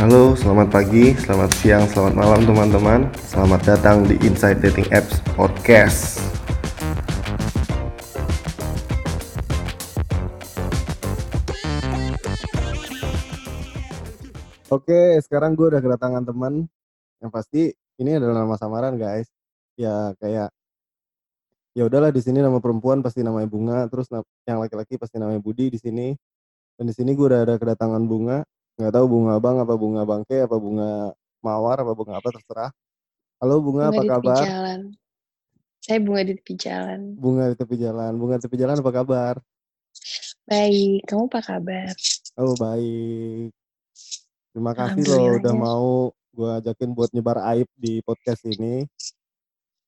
Halo, selamat pagi, selamat siang, selamat malam teman-teman. Selamat datang di Inside Dating Apps Podcast. Oke, sekarang gue udah kedatangan teman. Yang pasti ini adalah nama samaran, guys. Ya kayak ya udahlah di sini nama perempuan pasti namanya Bunga, terus yang laki-laki pasti namanya Budi di sini. Dan di sini gue udah ada kedatangan Bunga. Nggak tahu bunga bang apa bunga bangke apa bunga mawar apa bunga apa terserah. Halo Bunga, Bunga apa di tepi kabar? jalan. Saya bunga di tepi jalan. Bunga di tepi jalan. Bunga di tepi jalan apa kabar? Baik, kamu apa kabar? Oh baik. Terima kasih loh udah ya. mau gue ajakin buat nyebar aib di podcast ini.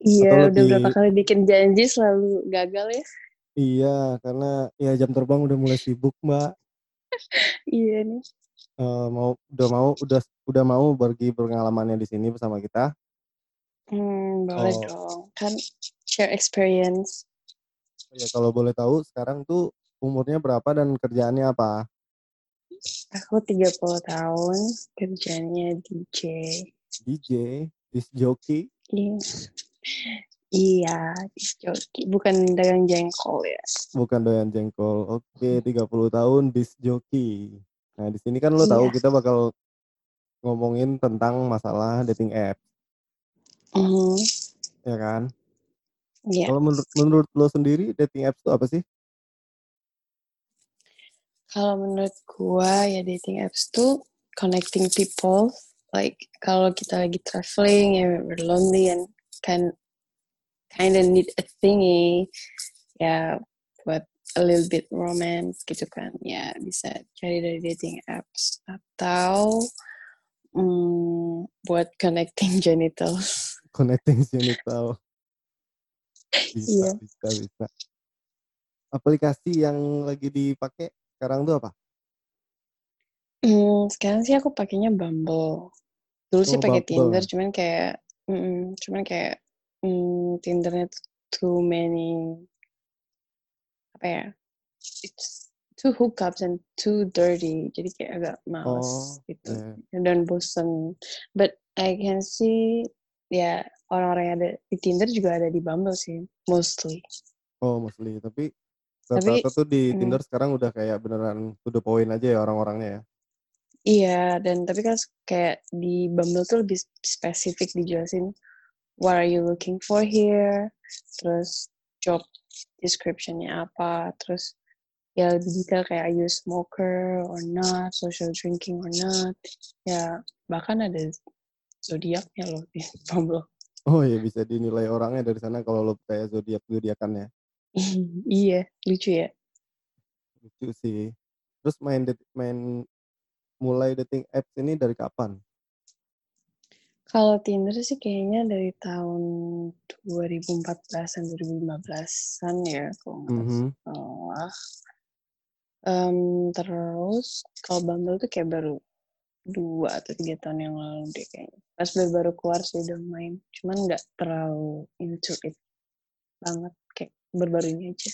Iya, Atau udah berapa lebih- kali bikin janji selalu gagal ya. Iya, karena ya jam terbang udah mulai sibuk mbak. Iya nih. Eh, mau udah mau udah udah mau pergi pengalamannya di sini bersama kita. Hmm, boleh Oh. dong. Kan share experience. Ya kalau boleh tahu sekarang tuh umurnya berapa dan kerjaannya apa? Aku 30 tahun, kerjanya DJ. DJ, disc jockey. Iya. Iya, disc jockey. Bukan dagang jengkol ya. bukan doyan jengkol. Oke, 30 tahun disc jockey. Nah, di sini kan lo tahu Iya. kita bakal ngomongin tentang masalah dating app, Mhm, ya kan? Iya. Kalau menurut menurut lo sendiri dating apps itu apa sih? Kalau menurut gua ya dating apps tuh connecting people. Like kalau kita lagi traveling ya we're lonely and can kind of need a thingy ya buat a little bit romance gitu kan ya bisa cari dari dating apps atau mm, buat connecting genitals. Connecting genital. Bisa, Iya. bisa, bisa. Aplikasi yang lagi dipakai sekarang tuh apa? Hmm, sekarang sih aku pakainya Bumble. Dulu sih Oh, pakai Bumble. Tinder, cuman kayak, mm, cuman kayak mm, Tindernya too many, apa ya? It's too hookups and too dirty, jadi kayak agak males Oh, gitu iya. dan bosen. But I can see ya orang-orang yang ada di Tinder juga ada di Bumble sih, mostly. Oh, mostly. Tapi Tapi, rata-rata tuh di mm. Tinder sekarang udah kayak beneran to the point aja ya orang-orangnya ya. Iya, dan tapi kan kayak di Bumble tuh lebih spesifik dijelasin what are you looking for here, terus job description-nya apa, terus ya lebih detail kayak are you a smoker or not, social drinking or not, ya bahkan ada zodiaknya loh di Bumble. Oh ya bisa dinilai orangnya dari sana kalau lo kayak zodiak zodiakan ya. iya, lucu ya. Lucu sih. Terus main main mulai dating apps ini dari kapan? Kalau Tinder sih kayaknya dari tahun 2014-an, 2015-an ya, kalau nggak Mhm. salah. Em, terus kalau Bumble tuh kayak baru dua atau tiga tahun yang lalu deh kayaknya. Pas baru-baru keluar sih udah main, cuman nggak terlalu into it banget kayak baru-baru ini aja.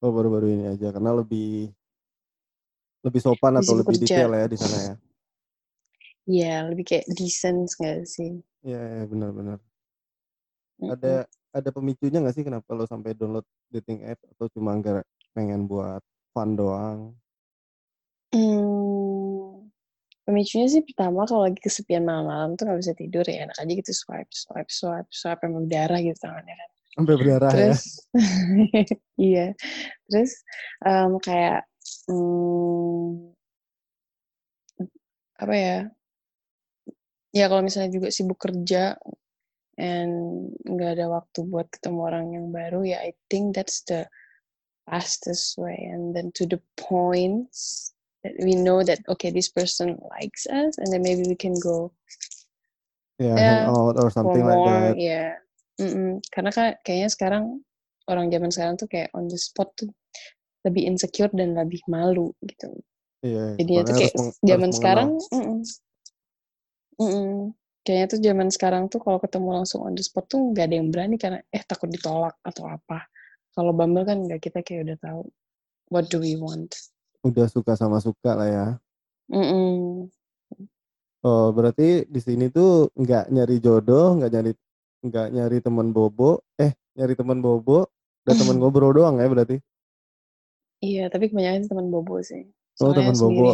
Oh baru-baru ini aja karena lebih lebih sopan atau lebih kerja. detail ya di sana ya. Iya, lebih kayak decent nggak sih? Iya ya, benar-benar. Mm-mm. Ada ada pemicunya nggak sih kenapa lo sampai download dating app atau cuma nggak pengen buat fun doang? Hmm, pemicunya sih pertama kalau lagi kesepian malam-malam tuh nggak bisa tidur ya enak aja gitu swipe swipe swipe swipe sampai berdarah gitu tangannya kan. Sampai berdarah ya. Terus iya, terus em, kayak hmm, apa ya? Ya kalau misalnya juga sibuk kerja and nggak ada waktu buat ketemu orang yang baru ya I think that's the fastest way and then to the points that we know that okay this person likes us and then maybe we can go Ya, Yeah, hangout or for something like more that. ya Mm-mm. karena kan kayaknya sekarang orang zaman sekarang tuh kayak on the spot tuh lebih insecure dan lebih malu gitu Iya, jadinya tuh soalnya kayak zaman sekarang. Mm-mm. kayaknya tuh zaman sekarang tuh kalau ketemu langsung on the spot tuh nggak ada yang berani karena eh takut ditolak atau apa kalau Bumble kan nggak kita kayak udah tahu what do we want udah suka sama suka lah ya. Mm-mm. Oh, berarti di sini tuh nggak nyari jodoh, nggak nyari nggak nyari teman bobo, eh nyari teman bobo dan teman ngobrol doang ya berarti? Iya, tapi kebanyakan teman bobo sih. Oh, Soalnya teman bobo.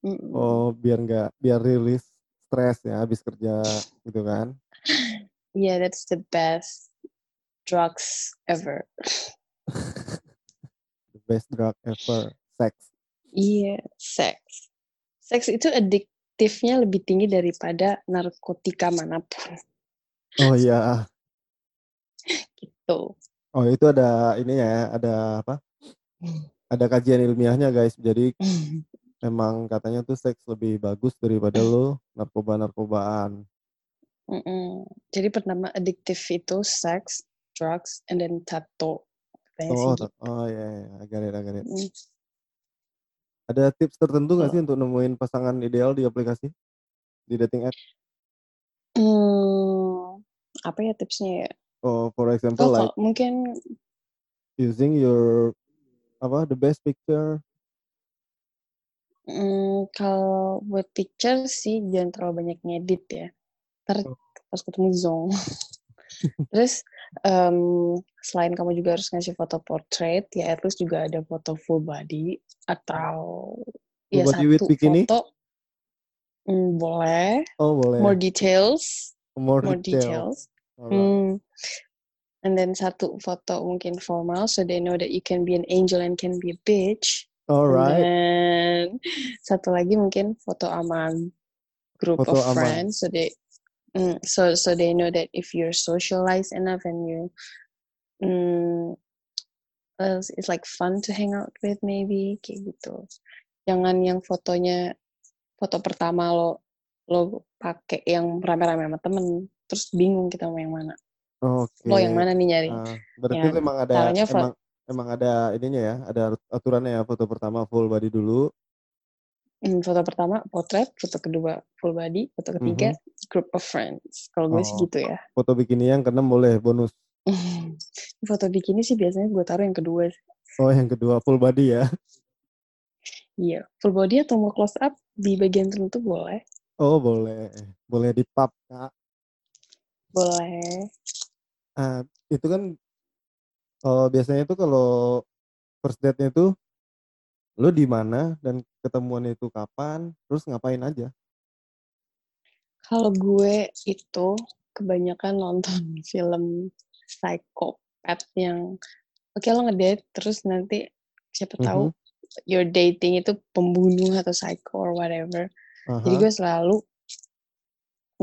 Mm-mm. Oh, biar nggak biar rilis stres ya habis kerja gitu kan? Yeah, that's the best drugs ever. The best drug ever, sex. Iya, seks. Seks itu adiktifnya lebih tinggi daripada narkotika mana pun. Oh iya. Gitu. Oh itu ada ini ya, ada apa? Ada kajian ilmiahnya guys. Jadi emang katanya tuh seks lebih bagus daripada lo narkoba-narkobaan. Mm-mm. Jadi pertama adiktif itu seks, drugs, and then. Katanya sih Oh, gitu. oh iya, iya, I got it, I got it. Mm. Ada tips tertentu nggak Oh. sih untuk nemuin pasangan ideal di aplikasi? Di dating app? Hmm, apa ya tipsnya ya? Oh, for example Oh, like mungkin using your apa the best picture. Mm, kalau buat picture sih jangan terlalu banyak ngedit ya. Ntar Oh. pas ketemu zong. Terus em, selain kamu juga harus ngasih foto portrait, ya at least juga ada foto full body atau Full ya body satu bikini? foto mm, boleh. Oh boleh. More details, More more detail. details. Alright. Hmm. And then satu foto mungkin formal, so they know that you can be an angel and can be a bitch. Alright. then satu lagi mungkin foto aman group Foto of aman. friends, so they mm, so so they know that if you're socialized enough and you mm, uh, it's like fun to hang out with maybe kayak gitu. Jangan yang fotonya foto pertama lo lo pakai yang rame-rame sama temen, terus bingung kita mau yang mana. Oke. Lo yang mana nih nyari? Ah, berarti Yang memang ada emang emang ada ininya ya, ada aturannya ya. Foto pertama full body dulu. Hmm, foto pertama potret, foto kedua full body, foto ketiga group of friends. Kalau gue sih. Oh. gitu ya. Foto bikini yang keenam boleh bonus. foto bikini sih biasanya gue taruh yang kedua. sih. Oh yang kedua full body ya. Iya, full body atau mau close up di bagian tertentu boleh. Oh boleh. Boleh di pub kak. Boleh. Ah, itu kan eh, biasanya itu kalau first date-nya itu lu di mana dan ketemuannya itu kapan, terus ngapain aja? Kalau gue itu kebanyakan nonton film psikopat yang oke lo ngedate terus nanti siapa tahu Mhm. your dating itu pembunuh atau psycho or whatever. Jadi Aha. gue selalu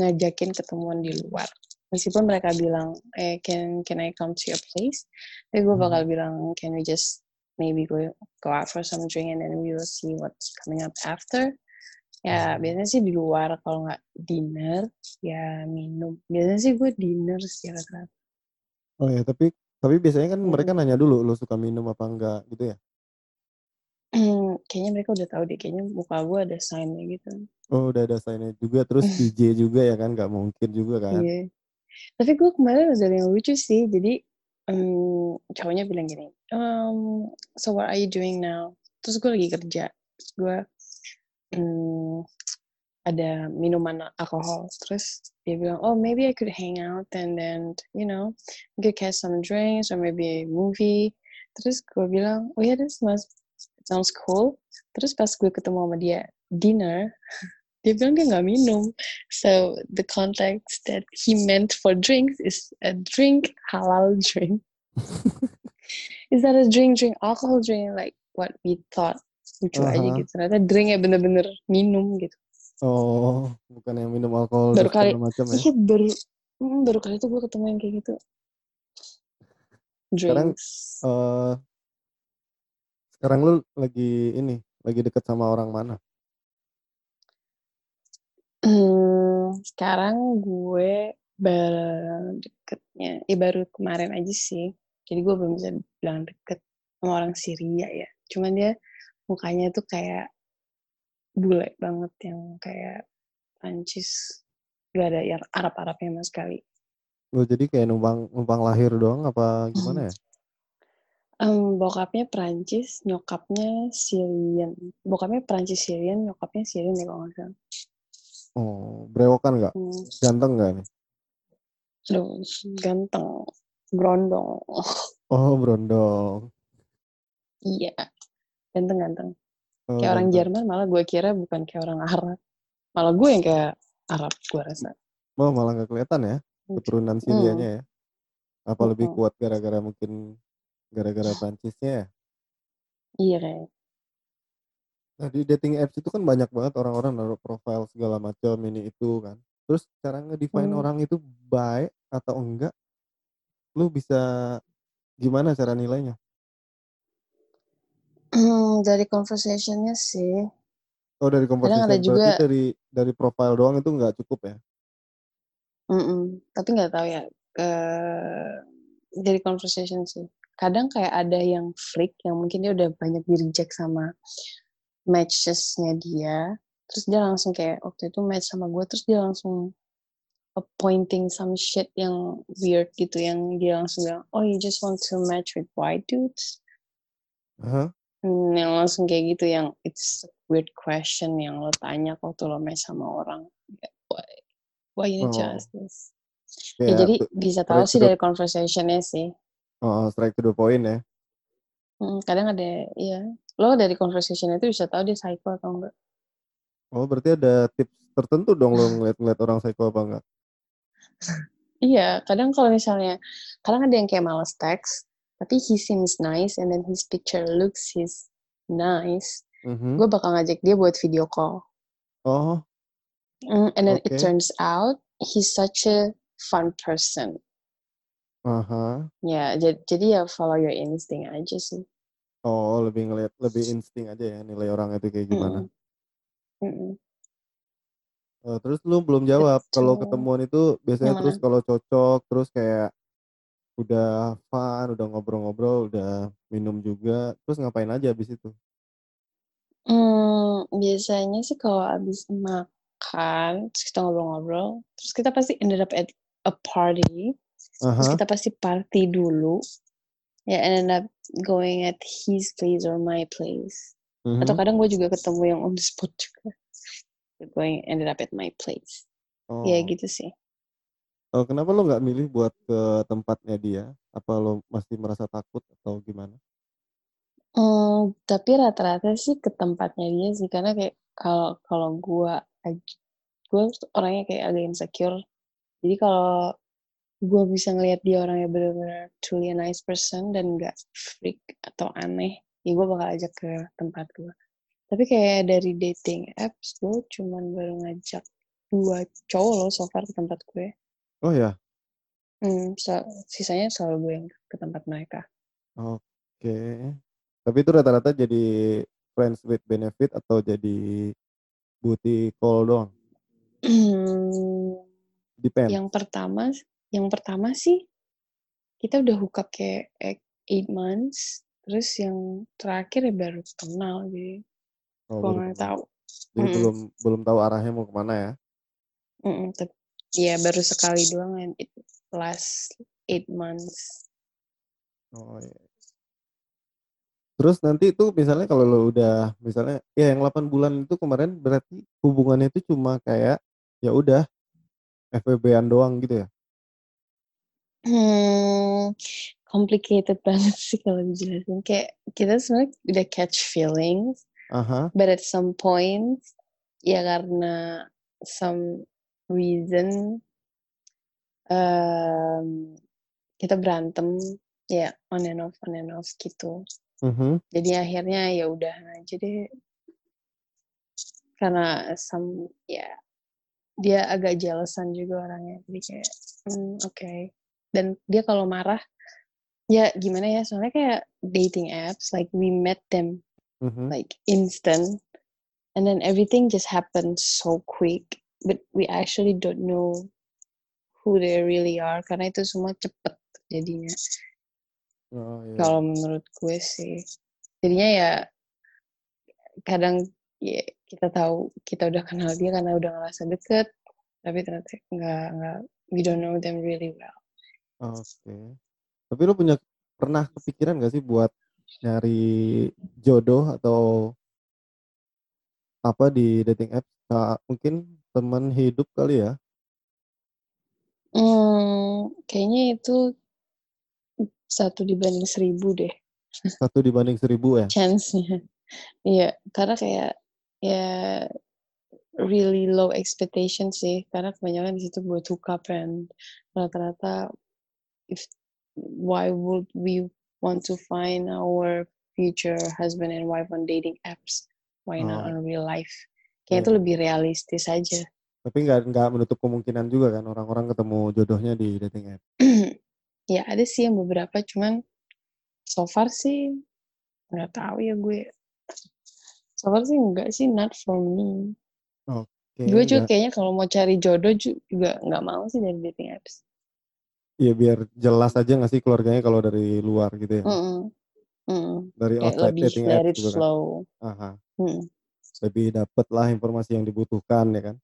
ngajakin ketemuan di luar. Meskipun mereka bilang, eh can can I come to your place? Tapi gue bakal bilang, can we just maybe go go out for some drink and then we will see what's coming up after. Ya biasanya sih di luar kalau nggak dinner ya minum. Biasanya sih gue dinner sih rata-rata. Oh ya, tapi tapi biasanya kan mereka Mm. nanya dulu lu suka minum apa enggak gitu ya. kayaknya mereka udah tahu deh. Kayaknya muka gue ada sign-nya gitu. Oh, udah ada sign juga terus DJ juga ya kan nggak mungkin juga kan. Iya. Tapi gue kemarin ada yang lucu sih. Jadi em, cowoknya bilang gini, um, so what are you doing now? Terus gue lagi kerja. Terus gue em, ada minuman alkohol. Terus dia bilang, oh maybe I could hang out and then you know could catch some drinks or maybe a movie. Terus gue bilang, oh yeah, this must sounds cool. Terus pas gue ketemu sama dia dinner, dia bilang dia nggak minum. So the context that he meant for drinks is a drink halal drink. is that a drink drink alcohol drink like what we thought lucu aja Aha. gitu. Ternyata drinknya bener-bener minum gitu. Oh, bukan yang minum alkohol Baru kali, macam ya. iya baru mm, baru kali itu gue ketemu yang kayak gitu. Sekarang, Drinks. Eh, sekarang lu lagi ini, lagi deket sama orang mana? Hmm, sekarang gue baru deketnya, ya baru kemarin aja sih. Jadi gue belum bisa bilang deket sama orang Syria ya. Cuman dia mukanya tuh kayak bule banget yang kayak Prancis. Gak ada yang Arab-Arabnya sama sekali. Lu jadi kayak numpang numpang lahir doang apa gimana ya? Em, bokapnya Prancis, nyokapnya Syrian. Bokapnya Prancis Syrian, nyokapnya Syrian ya kalau nggak salah. Oh, brewokan nggak? Hmm. Ganteng nggak nih? Aduh, ganteng, berondong. Oh, berondong. Iya, ganteng-ganteng. Oh, Kayak orang. Jerman malah gue kira bukan kayak orang Arab. Malah gue yang kayak Arab gue rasa. Oh, malah nggak kelihatan ya keturunan Hmm. Sirianya ya. Apa lebih Mm-mm. kuat gara-gara mungkin gara-gara Prancisnya ya? Iya kayak. Nah, di dating apps itu kan banyak banget orang-orang naruh profile segala macam ini itu kan. Terus cara ngedefine Hmm. orang itu baik atau enggak, lu bisa gimana cara nilainya? Hmm, dari conversationnya sih. Oh, dari Kadang conversation ada berarti juga, dari dari profile doang itu nggak cukup ya? mm-mm, tapi nggak tahu ya. eh, dari conversation sih. Kadang kayak ada yang freak yang mungkin dia udah banyak di reject sama matchesnya dia. Terus dia langsung kayak waktu itu match sama gue. Terus dia langsung appointing some shit yang weird gitu. Yang dia langsung bilang, oh you just want to match with white dudes? Hah? Hmm, yang langsung kayak gitu yang it's a weird question yang lo tanya waktu lo match sama orang. Why, why you need Oh, ask this? Ya jadi bisa tahu sih the dari conversationnya sih. oh, straight to the point ya. Hmm, kadang ada, ya lo dari conversation itu bisa tahu dia psycho atau enggak. Oh, berarti ada tips tertentu dong lo ngeliat-ngeliat orang psycho apa enggak? Iya, kadang kalau misalnya, kadang ada yang kayak males teks, tapi he seems nice and then his picture looks his nice. Mhm. Gue bakal ngajak dia buat video call. Oh, Mm, and then it oke. turns out he's such a fun person. Aha. Ya, jadi, jadi ya follow your instinct aja sih. Oh, lebih ngeliat lebih insting aja ya nilai orang itu kayak gimana. Mm-mm. Eh, terus lu belum jawab kalau Betul. ketemuan itu biasanya terus kalau cocok terus kayak udah fun, udah ngobrol-ngobrol, udah minum juga, terus ngapain aja abis itu? Hmm, biasanya sih kalau abis makan, terus kita ngobrol-ngobrol, terus kita pasti ended up at a party, terus Aha. kita pasti party dulu, ya and end up going at his place or my place. Atau Mhm. kadang gue juga ketemu yang on the spot juga. Going ended up at my place. Ya Oh. gitu sih. Oh, kenapa lo nggak milih buat ke tempatnya dia? Apa lo masih merasa takut atau gimana? Hmm, tapi rata-rata sih ke tempatnya dia sih karena kayak kalau kalau gue gue orangnya kayak agak insecure. Jadi kalau gue bisa ngelihat dia orangnya benar-benar truly a nice person dan gak freak atau aneh, ya gue bakal ajak ke tempat gue. Tapi kayak dari dating apps, gue cuman baru ngajak dua cowok loh so far ke tempat gue. Oh ya, Hmm, so- sisanya selalu gue yang ke tempat mereka. oke. Tapi itu rata-rata jadi friends with benefit atau jadi booty call doang? Depends. yang pertama, yang pertama sih kita udah hook up kayak eight months, terus yang terakhir ya baru kenal jadi Oh, gue nggak tahu. Jadi Mm-mm. belum belum tahu arahnya mau ke mana ya? Mm-mm, tapi ya baru sekali doang and it last eight months. Oh iya. Terus nanti itu misalnya kalau lo udah misalnya ya yang 8 bulan itu kemarin berarti hubungannya itu cuma kayak ya udah FWB-an doang gitu ya? Hmm, complicated banget sih kalau dijelasin. Kayak kita sebenarnya udah catch feelings, Aha. but at some point ya karena some reason um, kita berantem ya on and off on and off gitu. Mhm. Jadi akhirnya ya udah aja deh karena some ya dia agak jealousan juga orangnya jadi kayak hmm, oke dan dia kalau marah ya gimana ya soalnya kayak dating apps like we met them Mhm. like instant and then everything just happened so quick but we actually don't know who they really are karena itu semua cepet jadinya Oh iya. kalau menurut gue sih jadinya ya kadang ya kita tahu kita udah kenal dia karena udah ngerasa deket tapi ternyata nggak nggak we don't know them really well Oke. Tapi lo punya pernah kepikiran gak sih buat nyari jodoh atau apa di dating apps? Nah, mungkin teman hidup kali ya? Hmm, kayaknya itu satu dibanding seribu deh. Satu dibanding seribu ya? Chance-nya. Iya, karena kayak ya really low expectation sih, karena kebanyakan di situ buat hookup and rata-rata if why would we want to find our future husband and wife on dating apps? Why not Oh. on real life? Kayak Iya. itu lebih realistis aja. Tapi nggak nggak menutup kemungkinan juga kan orang-orang ketemu jodohnya di dating app. ya ada sih yang beberapa, cuman so far sih nggak tahu ya gue. So far sih enggak sih, not for me. Oke, Gue juga kayaknya kalau mau cari jodoh ju- juga nggak mau sih dari dating apps. Ya biar jelas aja nggak sih keluarganya kalau dari luar gitu ya? Mm-mm. Mm-mm. Dari Kayak outside lebih dating apps it gitu kan? flow. Aha, Mm. lebih dapet lah informasi yang dibutuhkan ya kan?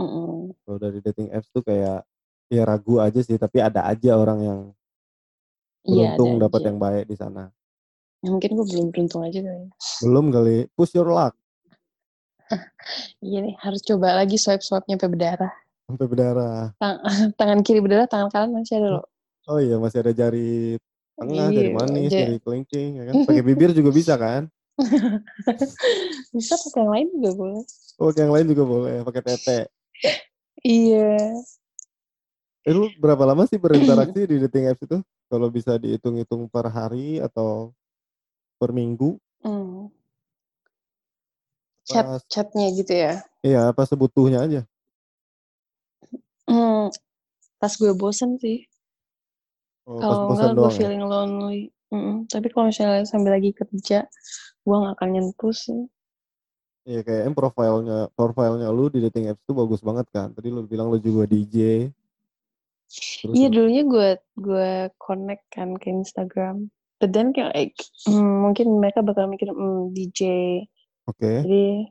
Mm-mm. Kalau dari dating apps tuh kayak ya ragu aja sih, tapi ada aja orang yang Iya beruntung dapat aja. yang baik di sana. Ya, mungkin gue belum beruntung aja kali. Belum kali, push your luck Iya nih, harus coba lagi swipe-swipe nyampe berdarah. Sampai berdarah. Tang- tangan kiri berdarah, tangan kanan masih ada loh. Oh iya masih ada jari tengah, jari Iya, manis, ja- jari kelingking, ya kan? Pakai bibir juga bisa kan? bisa pakai yang lain juga boleh. Oh, yang lain juga boleh, pakai tete. Iya. Eh, lu berapa lama sih berinteraksi di dating apps itu? Kalau bisa dihitung-hitung per hari atau per minggu? Hmm. Chat chatnya gitu ya. iya, apa sebutuhnya aja? Hmm. Pas gue bosen sih. Oh, Kalau enggak gue ya? feeling lonely. Mm-mm. Tapi kalau misalnya sambil lagi kerja, gue gak akan nyentuh sih. Iya, kayaknya profilnya, profilnya lu di dating apps tuh bagus banget kan? Tadi lu bilang lu juga DJ. Iya lu- dulunya gue gue connect kan ke Instagram. But then kayak like, hmm, mungkin mereka bakal mikir hmm, DJ. Oke. Jadi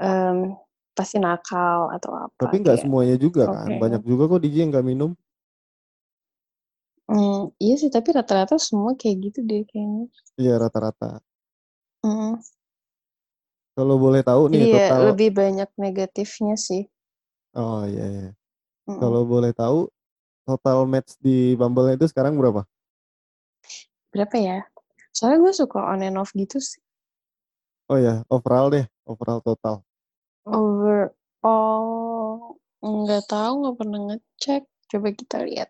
em, pasti nakal atau apa. Tapi nggak semuanya juga kan? oke. Banyak juga kok DJ yang nggak minum. Hmm, iya sih, tapi rata-rata semua kayak gitu deh kayaknya. Iya, rata-rata. Mm. Kalau boleh tahu nih ya total. lebih banyak negatifnya sih. Oh iya, iya. Mm-mm. Kalau boleh tahu total match di Bumble itu sekarang berapa? Berapa ya? Soalnya gue suka on and off gitu sih. Oh ya, overall deh, overall total. Overall, nggak tahu, nggak pernah ngecek. Coba kita lihat.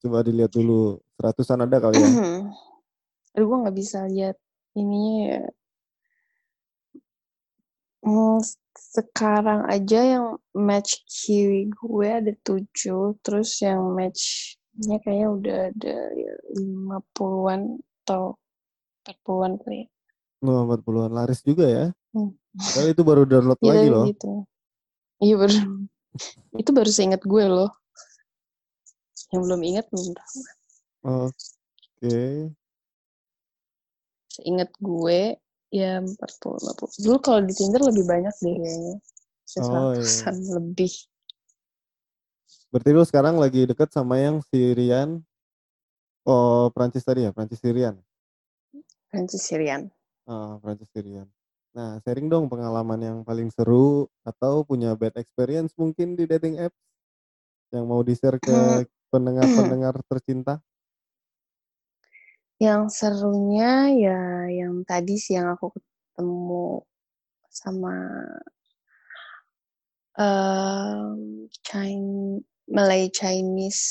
Coba dilihat dulu, seratusan ada kali ya. Aduh, gue nggak bisa lihat ininya ya. Hmm, sekarang aja yang match kiwi gue ada tujuh, terus yang matchnya kayaknya udah ada lima puluhan atau empat puluhan kali. ya. Wah, 40-an laris juga ya. Hmm. Padahal itu baru download lagi loh. gitu. Iya baru. itu baru seingat gue loh. Yang belum ingat belum tahu. Oke. Seingat gue ya 40 50. Dulu kalau di Tinder lebih banyak deh kayaknya. Oh, iya. lebih. Berarti lu sekarang lagi deket sama yang Sirian. Oh, Prancis tadi ya, Prancis Sirian. Prancis Syrian. Ah, Prancis Sirian. Nah, sharing dong pengalaman yang paling seru atau punya bad experience mungkin di dating apps yang mau di-share ke pendengar-pendengar tercinta. Yang serunya ya yang tadi sih yang aku ketemu sama um, Chin- Malay Chinese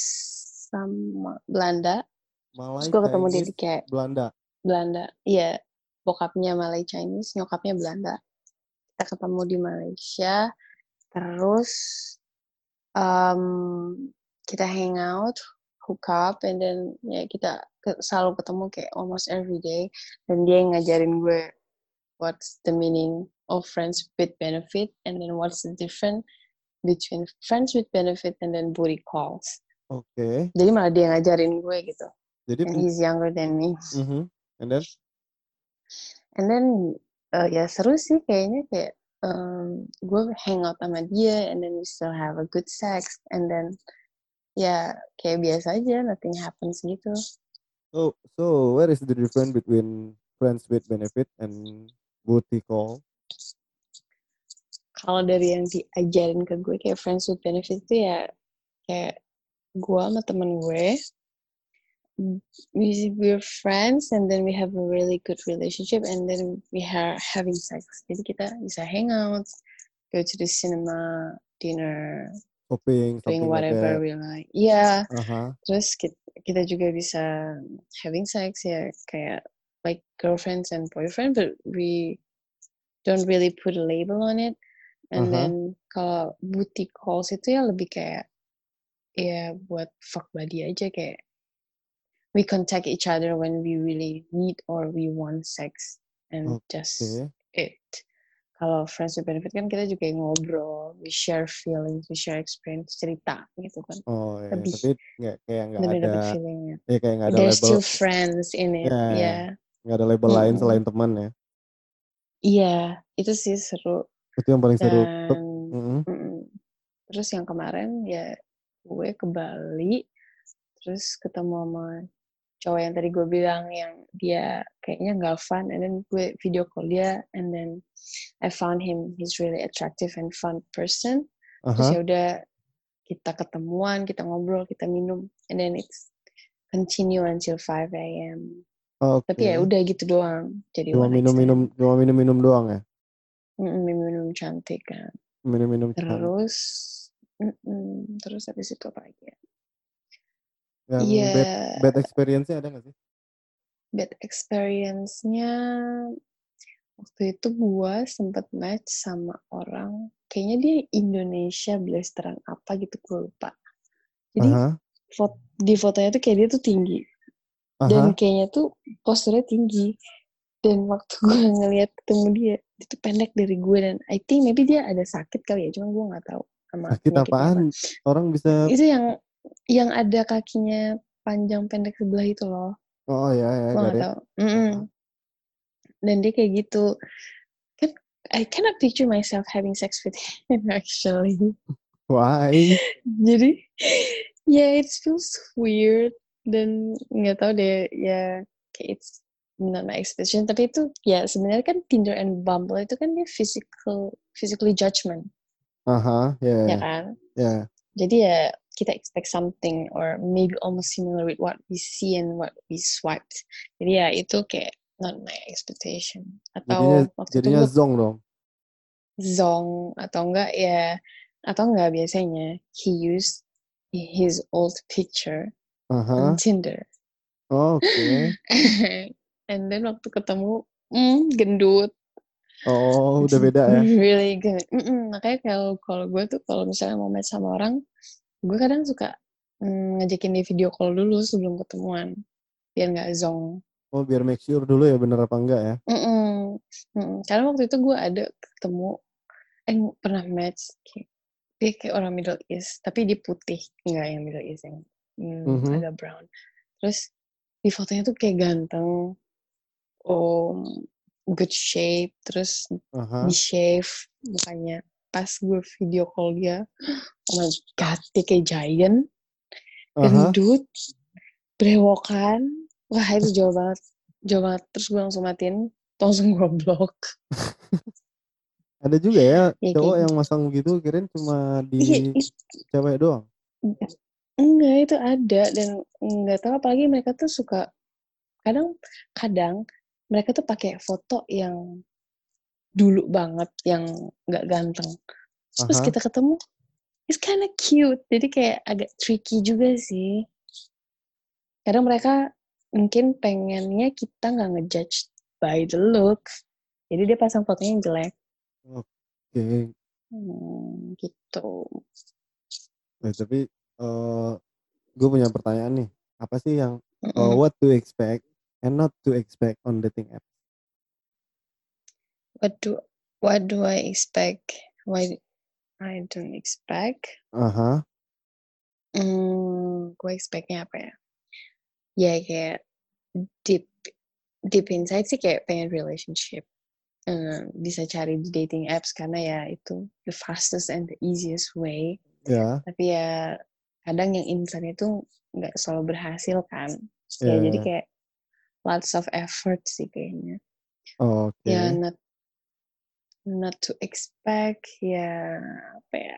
sama Belanda. Malay, Terus gue ketemu dia di Chinese, kayak Belanda. Belanda. Iya, bokapnya Malay Chinese, nyokapnya Belanda. Kita ketemu di Malaysia, terus um, kita hangout, hook up, and then ya kita ke- selalu ketemu kayak almost every day. Dan dia yang ngajarin gue what's the meaning of friends with benefit, and then what's the difference between friends with benefit and then booty calls. Oke. Jadi malah dia ngajarin gue gitu. Jadi And he's younger than me. mhm. And then And then uh, ya seru sih kayaknya kayak um, gue hangout sama dia and then we still have a good sex and then ya kayak biasa aja nothing happens gitu. so so where is the difference between friends with benefit and booty call? kalau dari yang diajarin ke gue kayak friends with benefit itu ya kayak gue sama temen gue we we're friends and then we have a really good relationship and then we are having sex. Jadi kita bisa hang out go to the cinema dinner shopping doing like whatever that. we like. Iya Aha. terus kita, kita juga bisa having sex ya kayak like girlfriends and boyfriend but we don't really put a label on it. And Aha. then kalau booty calls itu ya lebih kayak ya buat fuck buddy aja kayak we contact each other when we really need or we want sex and just Oke. it kalau friends with benefit kan kita juga ngobrol we share feelings we share experience cerita gitu kan oh ya Lebih. tapi nggak kayak nggak ada feelingnya ya kayak nggak ada there's label still friends in it Ya, ya nggak ada label lain selain teman ya iya itu sih seru itu yang paling seru dan Mm-mm. mm-mm. terus yang kemarin ya gue ke Bali terus ketemu sama cowok yang tadi gue bilang yang dia kayaknya nggak fun and then gue video call dia and then I found him he's really attractive and fun person terus Aha. ya udah kita ketemuan kita ngobrol kita minum and then it's continue until 5 a.m. Oke. tapi ya udah gitu doang jadi cuma one night minum minum stand. cuma minum minum doang ya minum-minum cantik kan minum minum terus mm-mm, terus habis itu apa lagi ya yang Iya, bad bad experience-nya ada nggak sih bad experience-nya waktu itu gua sempet match sama orang kayaknya dia Indonesia blasteran apa gitu gue lupa jadi Aha. fot- di fotonya tuh kayak dia tuh tinggi Aha. dan kayaknya tuh posturnya tinggi dan waktu gue ngeliat ketemu dia dia tuh pendek dari gue dan I think maybe dia ada sakit kali ya cuma gue nggak tahu sama sakit penyakitnya apa. apaan orang bisa itu yang yang ada kakinya panjang pendek sebelah itu loh. Oh ya ya gue got nggak it. tahu. Mm-mm. dan dia kayak gitu. Kan I cannot picture myself having sex with him actually. Why? Jadi ya it feels weird. Dan nggak tahu deh ya kayak it's not my expectation tapi itu ya sebenarnya kan Tinder and Bumble itu kan dia physical physically judgment. Aha ya ya. Ya kan? Ya. Jadi ya kita expect something or maybe almost similar with what we see and what we swiped jadi ya itu kayak not my expectation. Jadinya atau waktu itu jadinya gue zong dong. Zong atau enggak ya atau enggak biasanya he used his old picture aha on Tinder. Oke. And then waktu ketemu mm, gendut. Oh udah beda ya? Really good. Mm-mm, makanya kalau kalau gue tuh kalau misalnya mau match sama orang gue kadang suka mm, ngajakin dia video call dulu sebelum ketemuan biar nggak zong oh biar make sure dulu ya bener apa enggak ya Mm-mm. Mm-mm. karena waktu itu gue ada ketemu eh pernah match kayak, dia kayak orang Middle East tapi dia putih nggak yang Middle East yang mm, Mhm. agak brown terus di fotonya tuh kayak ganteng oh good shape terus aha di shave mukanya pas gue video call dia oh my god dia kayak giant gendut brewokan wah itu jauh banget jauh banget. Terus gue langsung matiin langsung gue blok ada juga ya Ya, cowok kayak yang masang gitu kirain cuma iya di it- cewek doang? Enggak itu ada dan nggak tahu apalagi mereka tuh suka kadang kadang mereka tuh pakai foto yang dulu banget yang nggak ganteng. Terus pas Aha. kita ketemu it's kinda cute. Jadi kayak agak tricky juga sih. Kadang mereka mungkin pengennya kita nggak ngejudge by the looks jadi dia pasang fotonya yang jelek. Oke. Hmm, gitu. Eh, tapi eh gue punya pertanyaan nih. Apa sih yang Mm-mm. what to expect and not to expect on dating app what do what do I expect why I don't expect aha Hmm, gue expect-nya apa ya? Ya kayak deep deep inside sih kayak pengen relationship. Hmm, bisa cari di dating apps karena ya itu the fastest and the easiest way. ya Tapi ya kadang yang instan itu nggak selalu berhasil kan. Ya, Ya jadi ya. kayak lots of effort sih kayaknya. oke Ya not not to expect ya apa ya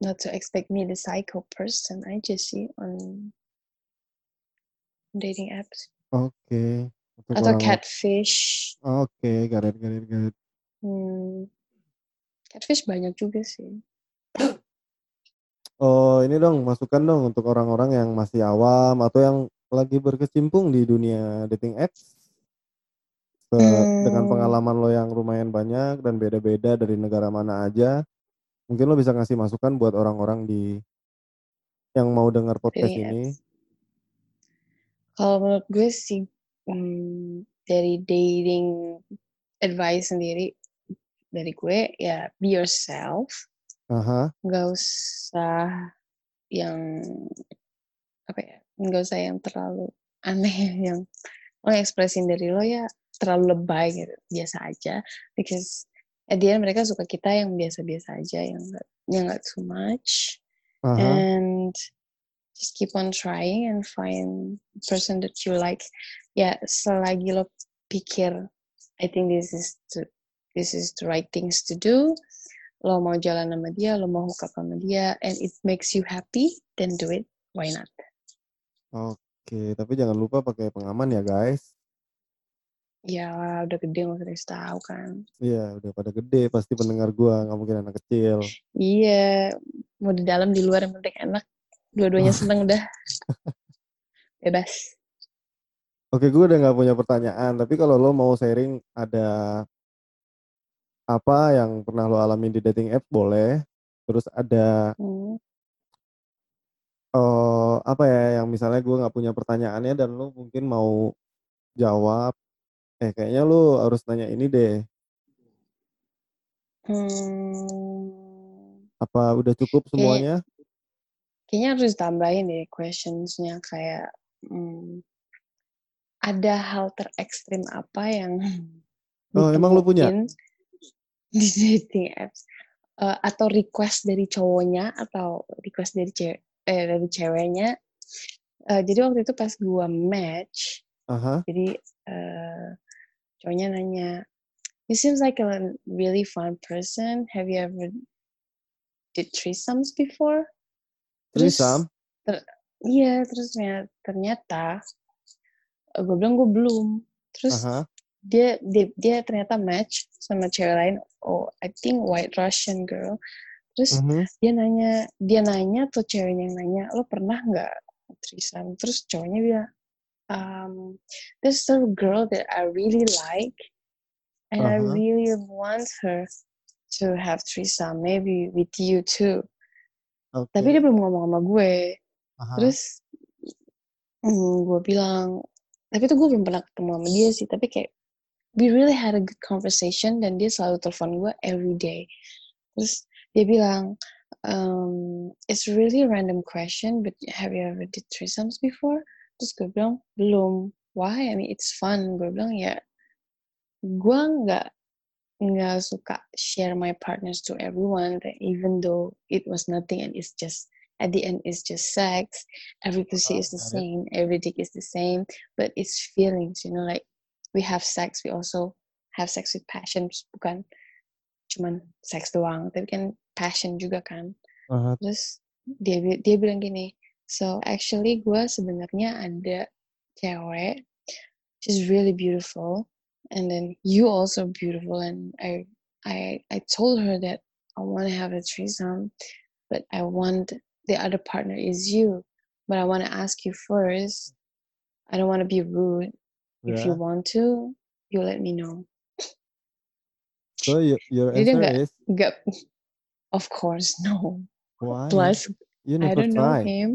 not to expect me the psycho person aja sih on dating apps Oke. Untuk atau catfish Oke, got it got it. hmm, catfish banyak juga sih Oh, ini dong, masukan dong untuk orang-orang yang masih awam atau yang lagi berkecimpung di dunia dating apps. Ke dengan Hmm. pengalaman lo yang lumayan banyak dan beda-beda dari negara mana aja, mungkin lo bisa ngasih masukan buat orang-orang di yang mau dengar podcast ini. kalau menurut gue sih hmm, dari dating advice sendiri dari gue ya be yourself Aha, nggak usah yang apa ya nggak usah yang terlalu aneh yang lo ekspresin dari lo ya terlalu lebay gitu biasa aja. Because at the end mereka suka kita yang biasa-biasa aja yang nggak yang nggak too much. Aha, and just keep on trying and find person that you like. Ya selagi lo pikir I think this is the, this is the right things to do. Lo mau jalan sama dia lo mau hook up sama dia and it makes you happy then do it. Why not? Oke, tapi jangan lupa pakai pengaman ya, guys. ya udah gede nggak usah tahu kan Iya, udah pada gede pasti pendengar gua, nggak mungkin anak kecil. iya mau di dalam di luar yang penting enak dua-duanya seneng udah bebas Oke, gue udah nggak punya pertanyaan, tapi kalau lo mau sharing ada apa yang pernah lo alami di dating app boleh. Terus ada Hmm. Apa ya yang misalnya gue nggak punya pertanyaannya dan lo mungkin mau jawab. Eh kayaknya lo harus nanya ini deh. Hmm, Apa udah cukup semuanya? kayaknya harus tambahin deh questionsnya kayak hmm, ada hal terekstrim apa yang Oh, emang lu punya? di dating apps Eh, atau request dari cowoknya atau request dari cewek eh, dari ceweknya Eh, jadi waktu itu pas gua match Aha. jadi eh, cowoknya nanya you seems like a really fun person have you ever did threesomes before Threesome? iya terus ternyata, ternyata gue bilang gue belum terus Aha. dia, dia dia ternyata match sama cewek lain oh I think white Russian girl terus Mhm. dia nanya dia nanya tuh ceweknya yang nanya lo pernah nggak threesome terus cowoknya bilang um, there's a girl that I really like and I Uh-huh. really want her to have threesome maybe with you too Oke. tapi dia belum ngomong sama gue Aha. terus mm, gue bilang tapi tuh gue belum pernah ketemu sama dia sih tapi kayak we really had a good conversation dan dia selalu telepon gue every day terus dia bilang um, it's really a random question but have you ever did threesomes before? Terus gue bilang belum why? I mean it's fun gue bilang ya gue nggak nggak suka share my partners to everyone that even though it was nothing and it's just at the end it's just sex every pussy Oh, is the got it. same every dick is the same but it's feelings you know like we have sex we also have sex with passion bukan cuman seks doang tapi kan passion juga kan. Aha. terus dia dia bilang gini so actually gue sebenarnya ada cewek she's really beautiful and then you also beautiful and I I I told her that I want to have a threesome but I want the other partner is you but I want to ask you first. I don't want to be rude. If you want to you let me know So your, your Jadi answer nggak- is Gak, of course no why? plus you I don't know try. him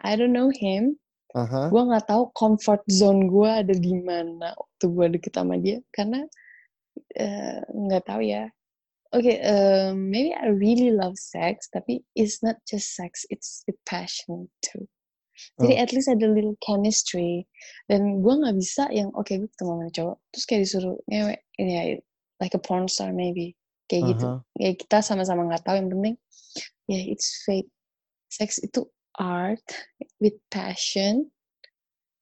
I don't know him Aha. gue nggak tahu comfort zone gue ada di mana waktu gue deket sama dia karena eh, nggak tahu ya oke um, maybe I really love sex tapi it's not just sex it's with passion too jadi Oh. at least ada little chemistry dan gue nggak bisa yang oke gue ketemu sama cowok terus kayak disuruh ngewek ini ya like a porn star maybe kayak gitu Aha. ya kita sama-sama nggak tahu yang penting ya it's fate sex itu art with passion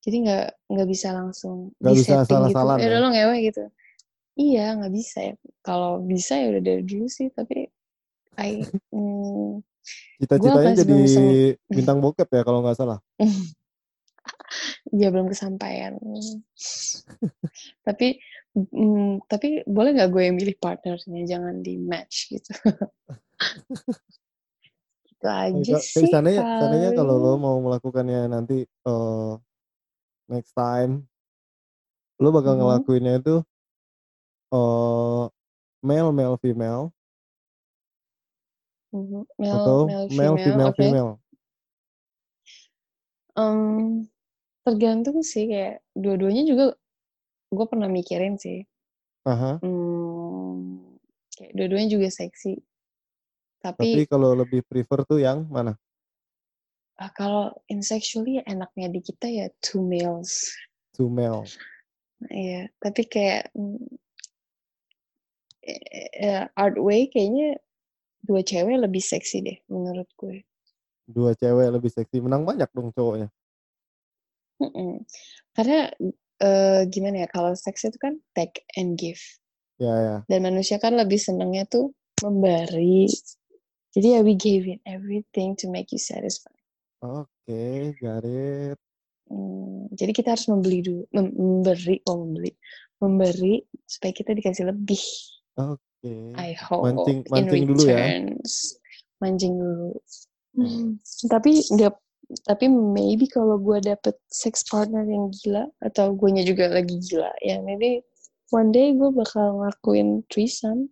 jadi nggak nggak bisa langsung Nggak bisa disetting gitu asal-asalan eh ya? lo ngewe gitu Iya, nggak bisa ya. Kalau bisa ya udah dari dulu sih, tapi I mm, Cita-citanya jadi bintang bokep ya kalau nggak salah? Iya, belum kesampaian. Tapi, mmm, tapi boleh nggak gue yang milih partnernya, jangan di-match gitu. Itu aja sih seandainya seandainya kalau lo mau melakukannya nanti, eee, next time lo bakal Mhm. ngelakuinnya itu eee, male male female Mhm, male atau male male female, female oke. female? Mmm, tergantung sih kayak dua-duanya juga gue pernah mikirin sih. Ah hah. Mmm, kayak dua-duanya juga seksi. Tapi Tapi kalau lebih prefer tuh yang mana? Ah, kalau in sexually enaknya di kita ya two males. Two male. Iya, tapi kayak, mmm eee, art way kayaknya 2 cewek lebih seksi deh menurut gue. 2 cewek lebih seksi, menang banyak dong cowoknya. Mhm, karena, eee, gimana ya, kalau seks itu kan take and give. Iya iya. Dan manusia kan lebih senangnya tuh memberi. Jadi ya we gave it everything to make you satisfied. Oke, got it. Mmm, jadi kita harus membeli dulu mem memberi kok membeli, memberi supaya kita dikasih lebih. Oke, I hope mancing in mancing dulu ya. returns. Mancing dulu. Oh. Tapi nggak tapi maybe kalau gue dapet sex partner yang gila atau guanya juga lagi gila, ya maybe one day gue bakal ngelakuin threesome.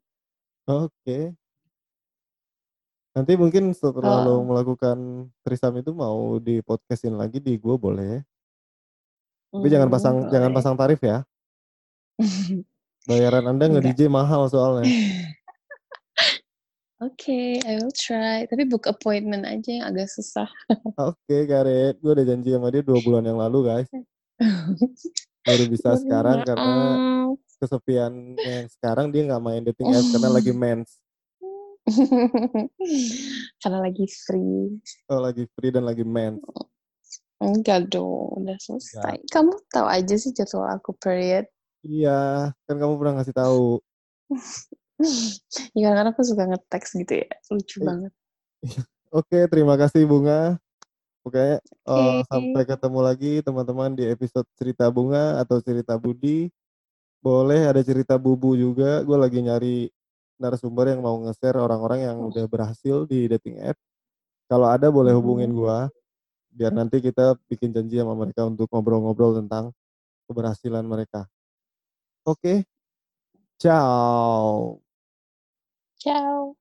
Oke. Nanti mungkin setelah lo Kalau melakukan threesome itu mau di-podcast-in lagi di gue boleh. Tapi jangan Mmm, pasang jangan boleh. pasang tarif ya. Bayaran Anda Enggak. nge-DJ mahal soalnya. Oke, I will try. Tapi book appointment aja yang agak susah. Oke, got it. Gue udah janji sama dia 2 bulan yang lalu, guys. Baru bisa sekarang karena maaf. kesepiannya yang sekarang dia nggak main dating apps karena lagi mens. Karena lagi free. Oh, lagi free dan lagi mens. Enggak dong, udah Enggak. selesai. Kamu tahu aja sih jadwal aku period. Iya, kan kamu pernah ngasih tahu. Ya karena aku suka nge-text gitu ya, lucu I banget. Oke, terima kasih Bunga. Pokoknya, eee, sampai Oke. ketemu lagi teman-teman di episode cerita Bunga atau cerita Budi. Boleh ada cerita Bubu juga, gue lagi nyari narasumber yang mau nge-share orang-orang yang udah berhasil di dating app. Kalau ada boleh hubungin Mhm. gua, biar nanti kita bikin janji sama mereka untuk ngobrol-ngobrol tentang keberhasilan mereka. Oke. Ciao. Ciao.